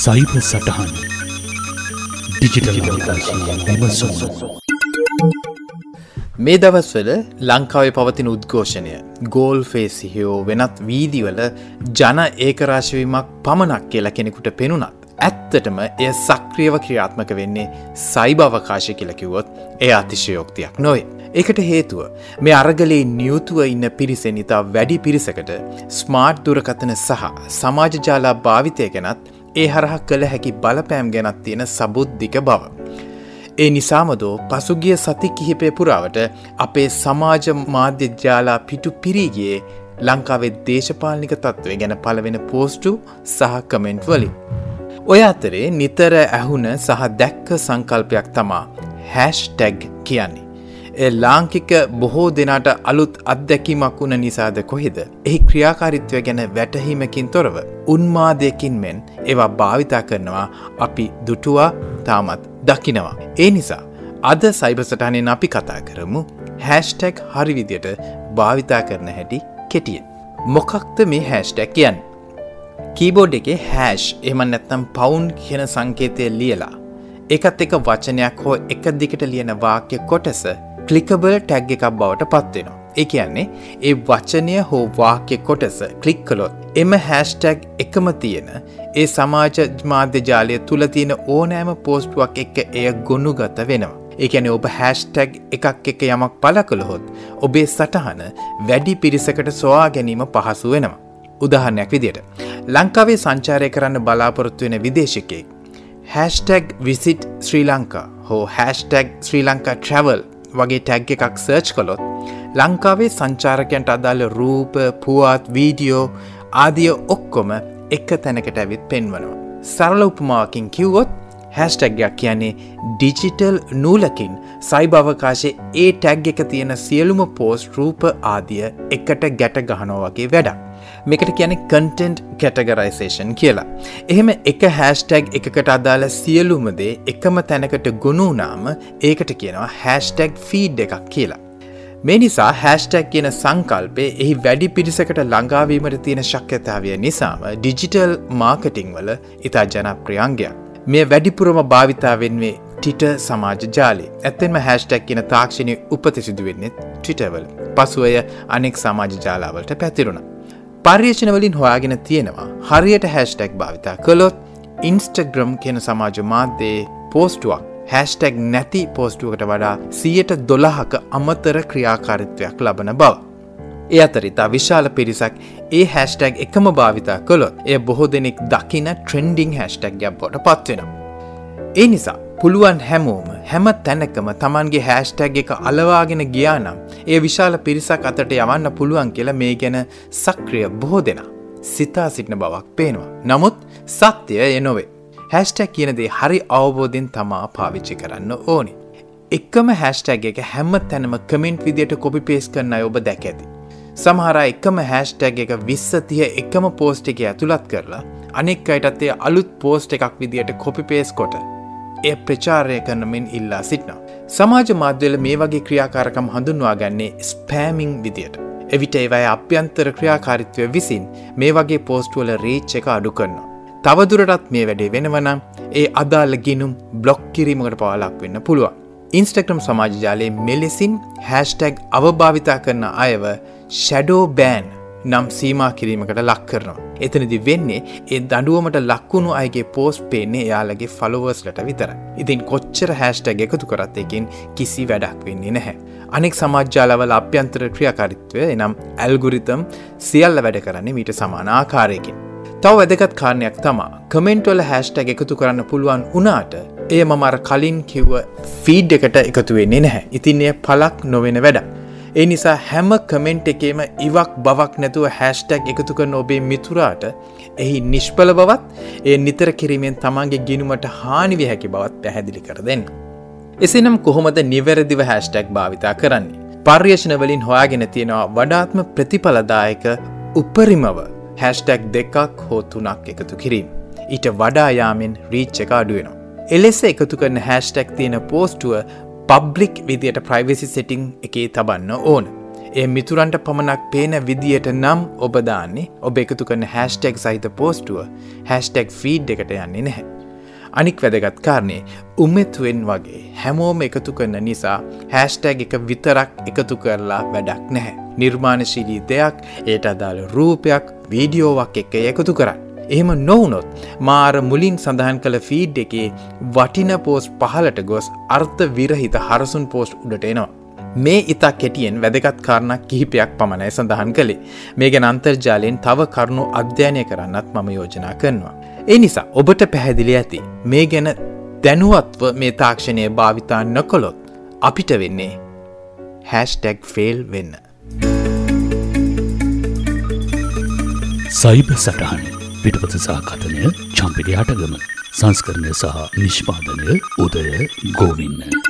සයිප සටහන් ඩිජිටල් විමසුම් මේ දවස්වල ලංකාවේ පවතින උද්ඝෝෂණය ගෝල් ෆේසිහියෝ වෙනත් වීදිවල ජන ඒකරාශවීමක් පමණක් කියලා කෙනෙකුට පෙනුනත්. ඇත්තටම එය සක්‍රියව ක්‍රියාත්මක වෙන්නේ සයිභවකාශය කියලකිවොත් එය අතිශයෝක්තියක් නොයි. එකට හේතුව මේ අරගලේ නියුතුව ඉන්න පිරිසෙන් ඉතා වැඩි පිරිසකට ස්මාර්ට් දුරකතන සහ සමාජජාලා භාවිතය ගැනත් ඒ හරහ කළ හැකි බලපෑම් ගැනත් තියෙන සබුද්ධික බව. ඒ නිසාමදෝ පසුගිය සති කිහිපය පුරාවට අපේ සමාජ මාධ්‍යජාලා පිටු පිරීගියේ ලංකාවේ දේශපාලනික තත්ත්වය ගැන පලවෙන පෝස්ටු සහ කමෙන්ට් වලින්. ඔය අතරේ නිතර ඇහුන සහ දැක්ක සංකල්පයක් තමා හැෂ් ටැග් කියන්නේ. ඒ ලාංකික බොහෝ දෙනාට අලුත් අත්දැකීමක් වුණ නිසාද කොහෙද. එහි ක්‍රියාකාරිත්වය ගැන වැටහීමකින් තොරව. උන්මාදයකින් මෙන් ඒවා භාවිතා කරනවා අපි දුටුවා තාමත් දකිනවා. ඒ නිසා අද සයිබසටහනෙන් අපි කතා කරමු හැෂ්ටැක් හරිවිදියට භාවිතා කරන හැටි කෙටියෙන්. මොකක්ද මේ හැෂ්ටැක් කියන්න. කීබෝඩ් එකේ හැෂ් එම නැත්නම් පවුන්් කියන සංකේතය ලියලා. එකත් එක වචනයක් හෝ එක දිකට ලියන වාක්‍ය කොටස කලිකබල් ටැග් එකක් බවට පත්වෙනවා. ඒ කියන්නේ ඒ වචනය හෝ වාක්‍ය කොටස කලික් කළොත් එම හැස්ටැග් එකම තියෙන ඒ සමාජ මාධ්‍ය ජාලය තුළ තියෙන ඕනෑම පෝස්ටුවක් එක්ක එය ගොුණු ගත වෙනවා. ඒකැන ඔබ හැස්ටැග් එකක් එක යමක් පල කළහොත් ඔබේ සටහන වැඩි පිරිසකට සොයා ගැනීම පහසු වෙනවා. උදාහරණයක් විදියට. ලංකාවේ සංචාරය කරන්න බලාපොරොත්තු වෙන විදේශකයෙක්. හැස්ටැග් විසිට් ශ්‍රී ලංකා හෝ හැස්ටැග් ශ්‍රී ලංකා ට්‍රවල් වගේ ටැග් එකක් සර්ච් කොළොත් ලංකාවේ සංචාරකයන්ට අදාළ රූප පුවත් වීඩියෝ ආදිය ඔක්කොම එක තැනකට ඇවිත් පෙන්වනවා. සරල උපමාවකින් කිව්වොත් හැස්ටැග්යක් කියන්නේ ඩිජිටල් නූලකින් සයිභවකාශය ඒ ටැග් එක තියෙන සියලුම පෝස්ට රූප ආදිය එකට ගැට ගහනෝ වගේ වැඩක්. මේකට කියන කන්ටෙන්ට් කැටගරයිසේෂන් කියලා. එහෙම එක හැස්ටැග් එකකට අදාළ සියලුමදේ එකම තැනකට ගොුණුනාම ඒකට කියනවා හැස්ටැග් ෆීඩ් එකක් කියලා. මේ නිසා හැස්ටැක් කියන සංකල්පේ එහි වැඩි පිරිසකට ළඟාවීමට තියෙන ශක්්‍යතාවය නිසාම ඩිජිටල් මාර්කටිං වල ඉතා ජනප්‍රියන්ගයක්. මේ වැඩිපුරම භාවිතාවෙන්වේ ටිට සමාජ ජාලි ඇත්තෙන්ම හැස්ටැක් කියන තාක්ෂණය උපති සිදුවෙන්නෙත් ටිටවල් පසුවය අනෙක් සමාජ ජාලාවලට පැතිරුණ. පර්යේෂණවලින් හොයාගෙන තියෙනවා හරියට හැස්ටැක් භාවිතා කළොත් ඉන්ස්ටග්‍රම් කියන සමාජ මාධ්‍යයේ පෝස්ටුවක් හැස්ටැක් නැති පෝස්ටුවකට වඩා සියයට දොළහක අමතර ක්‍රියාකාරිත්වයක් ලබන බව. ඒ අතරිතා විශාල පිරිසක් ඒ හැස්ටැක් එකම භාවිතා කළොත් එය බොහෝ දෙනෙක් දකින ට්‍රෙන්ඩිං හැස්ටැක් ගැබ්බොට පත්වෙනවා. ඒ නිසා පුළුවන් හැමෝම හැම තැනකම තමන්ගේ හැස්ටැග් එක අලවාගෙන ගියානම් ඒ විශාල පිරිසක් අතට යවන්න පුළුවන් කියලා මේ ගැන සක්‍රිය බොහෝ දෙනා සිතා සිටින බවක් පේනවා. නමුත් සත්‍යය එනොවේ. හැස්ටැක් කියනදේ හරි අවබෝධෙන් තමා පාවිච්චි කරන්න ඕනි. එක්කම හැස්ටැග් එක හැම තැනම කමෙන්ට් විදියට කොපි පේස් කරන්න ඔබ දැක ඇති. සමහර එකම හැස්ටැග් එක විස්සතිය එකම පෝස්ට් එක ඇතුළත් කරලා අනෙක් අයටත්තේ අලුත් පෝස්ට් එකක් විදියට කොපි පේස් කොට එය ප්‍රචාරය කරනමින් ඉල්ලා සිටනවා. සමාජ මාධ්‍යල මේ වගේ ක්‍රියාකාරකම් හඳුන්වා ගන්නේ ස්පෑමිං විදියට. එවිට ඒවයි අභ්‍යන්තර ක්‍රියාකාරිත්වය විසින් මේ වගේ පෝස්ටුවල රේච් එක අඩු කරනවා. තවදුරටත් මේ වැඩේ වෙනවනම් ඒ අදාල ගිනුම් බ්ලොක් කිරීමකට පවාලක් වෙන්න පුළුවන්. ඉන්ස්ටක්‍රම් සමාජජාලයේ මෙලෙසින් හැස්ටැග් අවභාවිතා කරන අයව ෂැඩෝ බෑන් නම් සීමා කිරීමකට ලක් කරනවා. එතනදි වෙන්නේ ඒ දඩුවමට ලක්වුණු අයගේ පෝස්් පේන්නේ යාලගේ ෆලෝවර්ස්ලට විතර. ඉතින් කොච්චර හැස්ටැග එකතු කරත් එකින් කිසි වැඩක් වෙන්නේ නැහැ. අනෙක් සමාජ්‍යාලවල අභ්‍යන්තර ක්‍රියකාරිත්වය එනම් ඇල්ගුරිතම් සියල්ල වැඩ කරන්නේ මීට සමාන ආකාරයකින්. තව වැදගත් කාරණයක් තමා කමෙන්ට්වල හැස්ටැග එකතු කරන්න පුළුවන් වනාට එය මමර කලින් කිව්ව ෆීඩ් එකට එකතු වෙන්නේ නැහැ ඉතින් එය පලක් නොවෙන වැඩ. ඒ නිසා හැම කමෙන්ට් එකේම ඉවක් බවක් නැතුව හැස්ටැක් එකතු කරන ඔබේ මිතුරාට එහි නිෂ්පල බවත් ඒ නිතර කිරීමෙන් තමන්ගේ ගිනුමට හානිවිය හැකි බවත් පැහැදිලි කර දෙන්න. එසනම් කොහොමද නිවැරදිව හැස්ටැක් භාවිතා කරන්නේ. පර්යේෂණවලින් හොයාගෙන තියෙනවා වඩාත්ම ප්‍රතිඵලදායක උපරිමව හැස්ටැක් දෙකක් හෝ තුනක් එකතු කිරීම. ඊට වඩායාමෙන් රීච් එක අඩුවෙනවා. එලෙස එකතු කරන හැස්ටැක් තියෙන පෝස්ටුව පබ්ලික් විදියට ප්‍රයිවසි සෙටිං එකේ තබන්න ඕන. ඒ මිතුරන්ට පමණක් පේන විදියට නම් ඔබදාන්නේ ඔබ එකතු කරන හැස්ටෙක් සහිත පෝස්ටුව හැස්ටෙක් ෆීඩ් එකට යන්නේ නැහැ. අනික් වැදගත් කාරණේ උමෙත්වෙන් වගේ හැමෝම එකතු කරන නිසා හැස්ටැග එක විතරක් එකතු කරලා වැඩක් නැහැ. නිර්මාණශීලී දෙයක් ඒට අදාළ රූපයක් වීඩියෝවක් එක්ක එකතු කරන්න. එහෙම නොවනොත් මාර මුලින් සඳහන් කළ ෆීඩ් එකේ වටින පෝස්් පහලට ගොස් අර්ථ විරහිත හරසුන් පෝස්ට් උඩට එනවා. මේ ඉතා කෙටියෙන් වැදගත් කාරණක් කිහිපයක් පමණයි සඳහන් කළේ මේ ගැන අන්තර්ජාලයෙන් තව කරුණු අධ්‍යයනය කරන්නත් මම යෝජනා කරනවා. ඒ නිසා ඔබට පැහැදිලි ඇති මේ ගැන දැනුවත්ව මේ තාක්ෂණය භාවිතා නොකොළොත් අපිට වෙන්නේ හැස්ටැක් ෆෙල් වෙන්න. සයිබ සටහන පිටපත සාකතනය චම්පිරි අටගම සංස්කරණය සහ නිෂ්පාදනය උදය ගෝවින්න.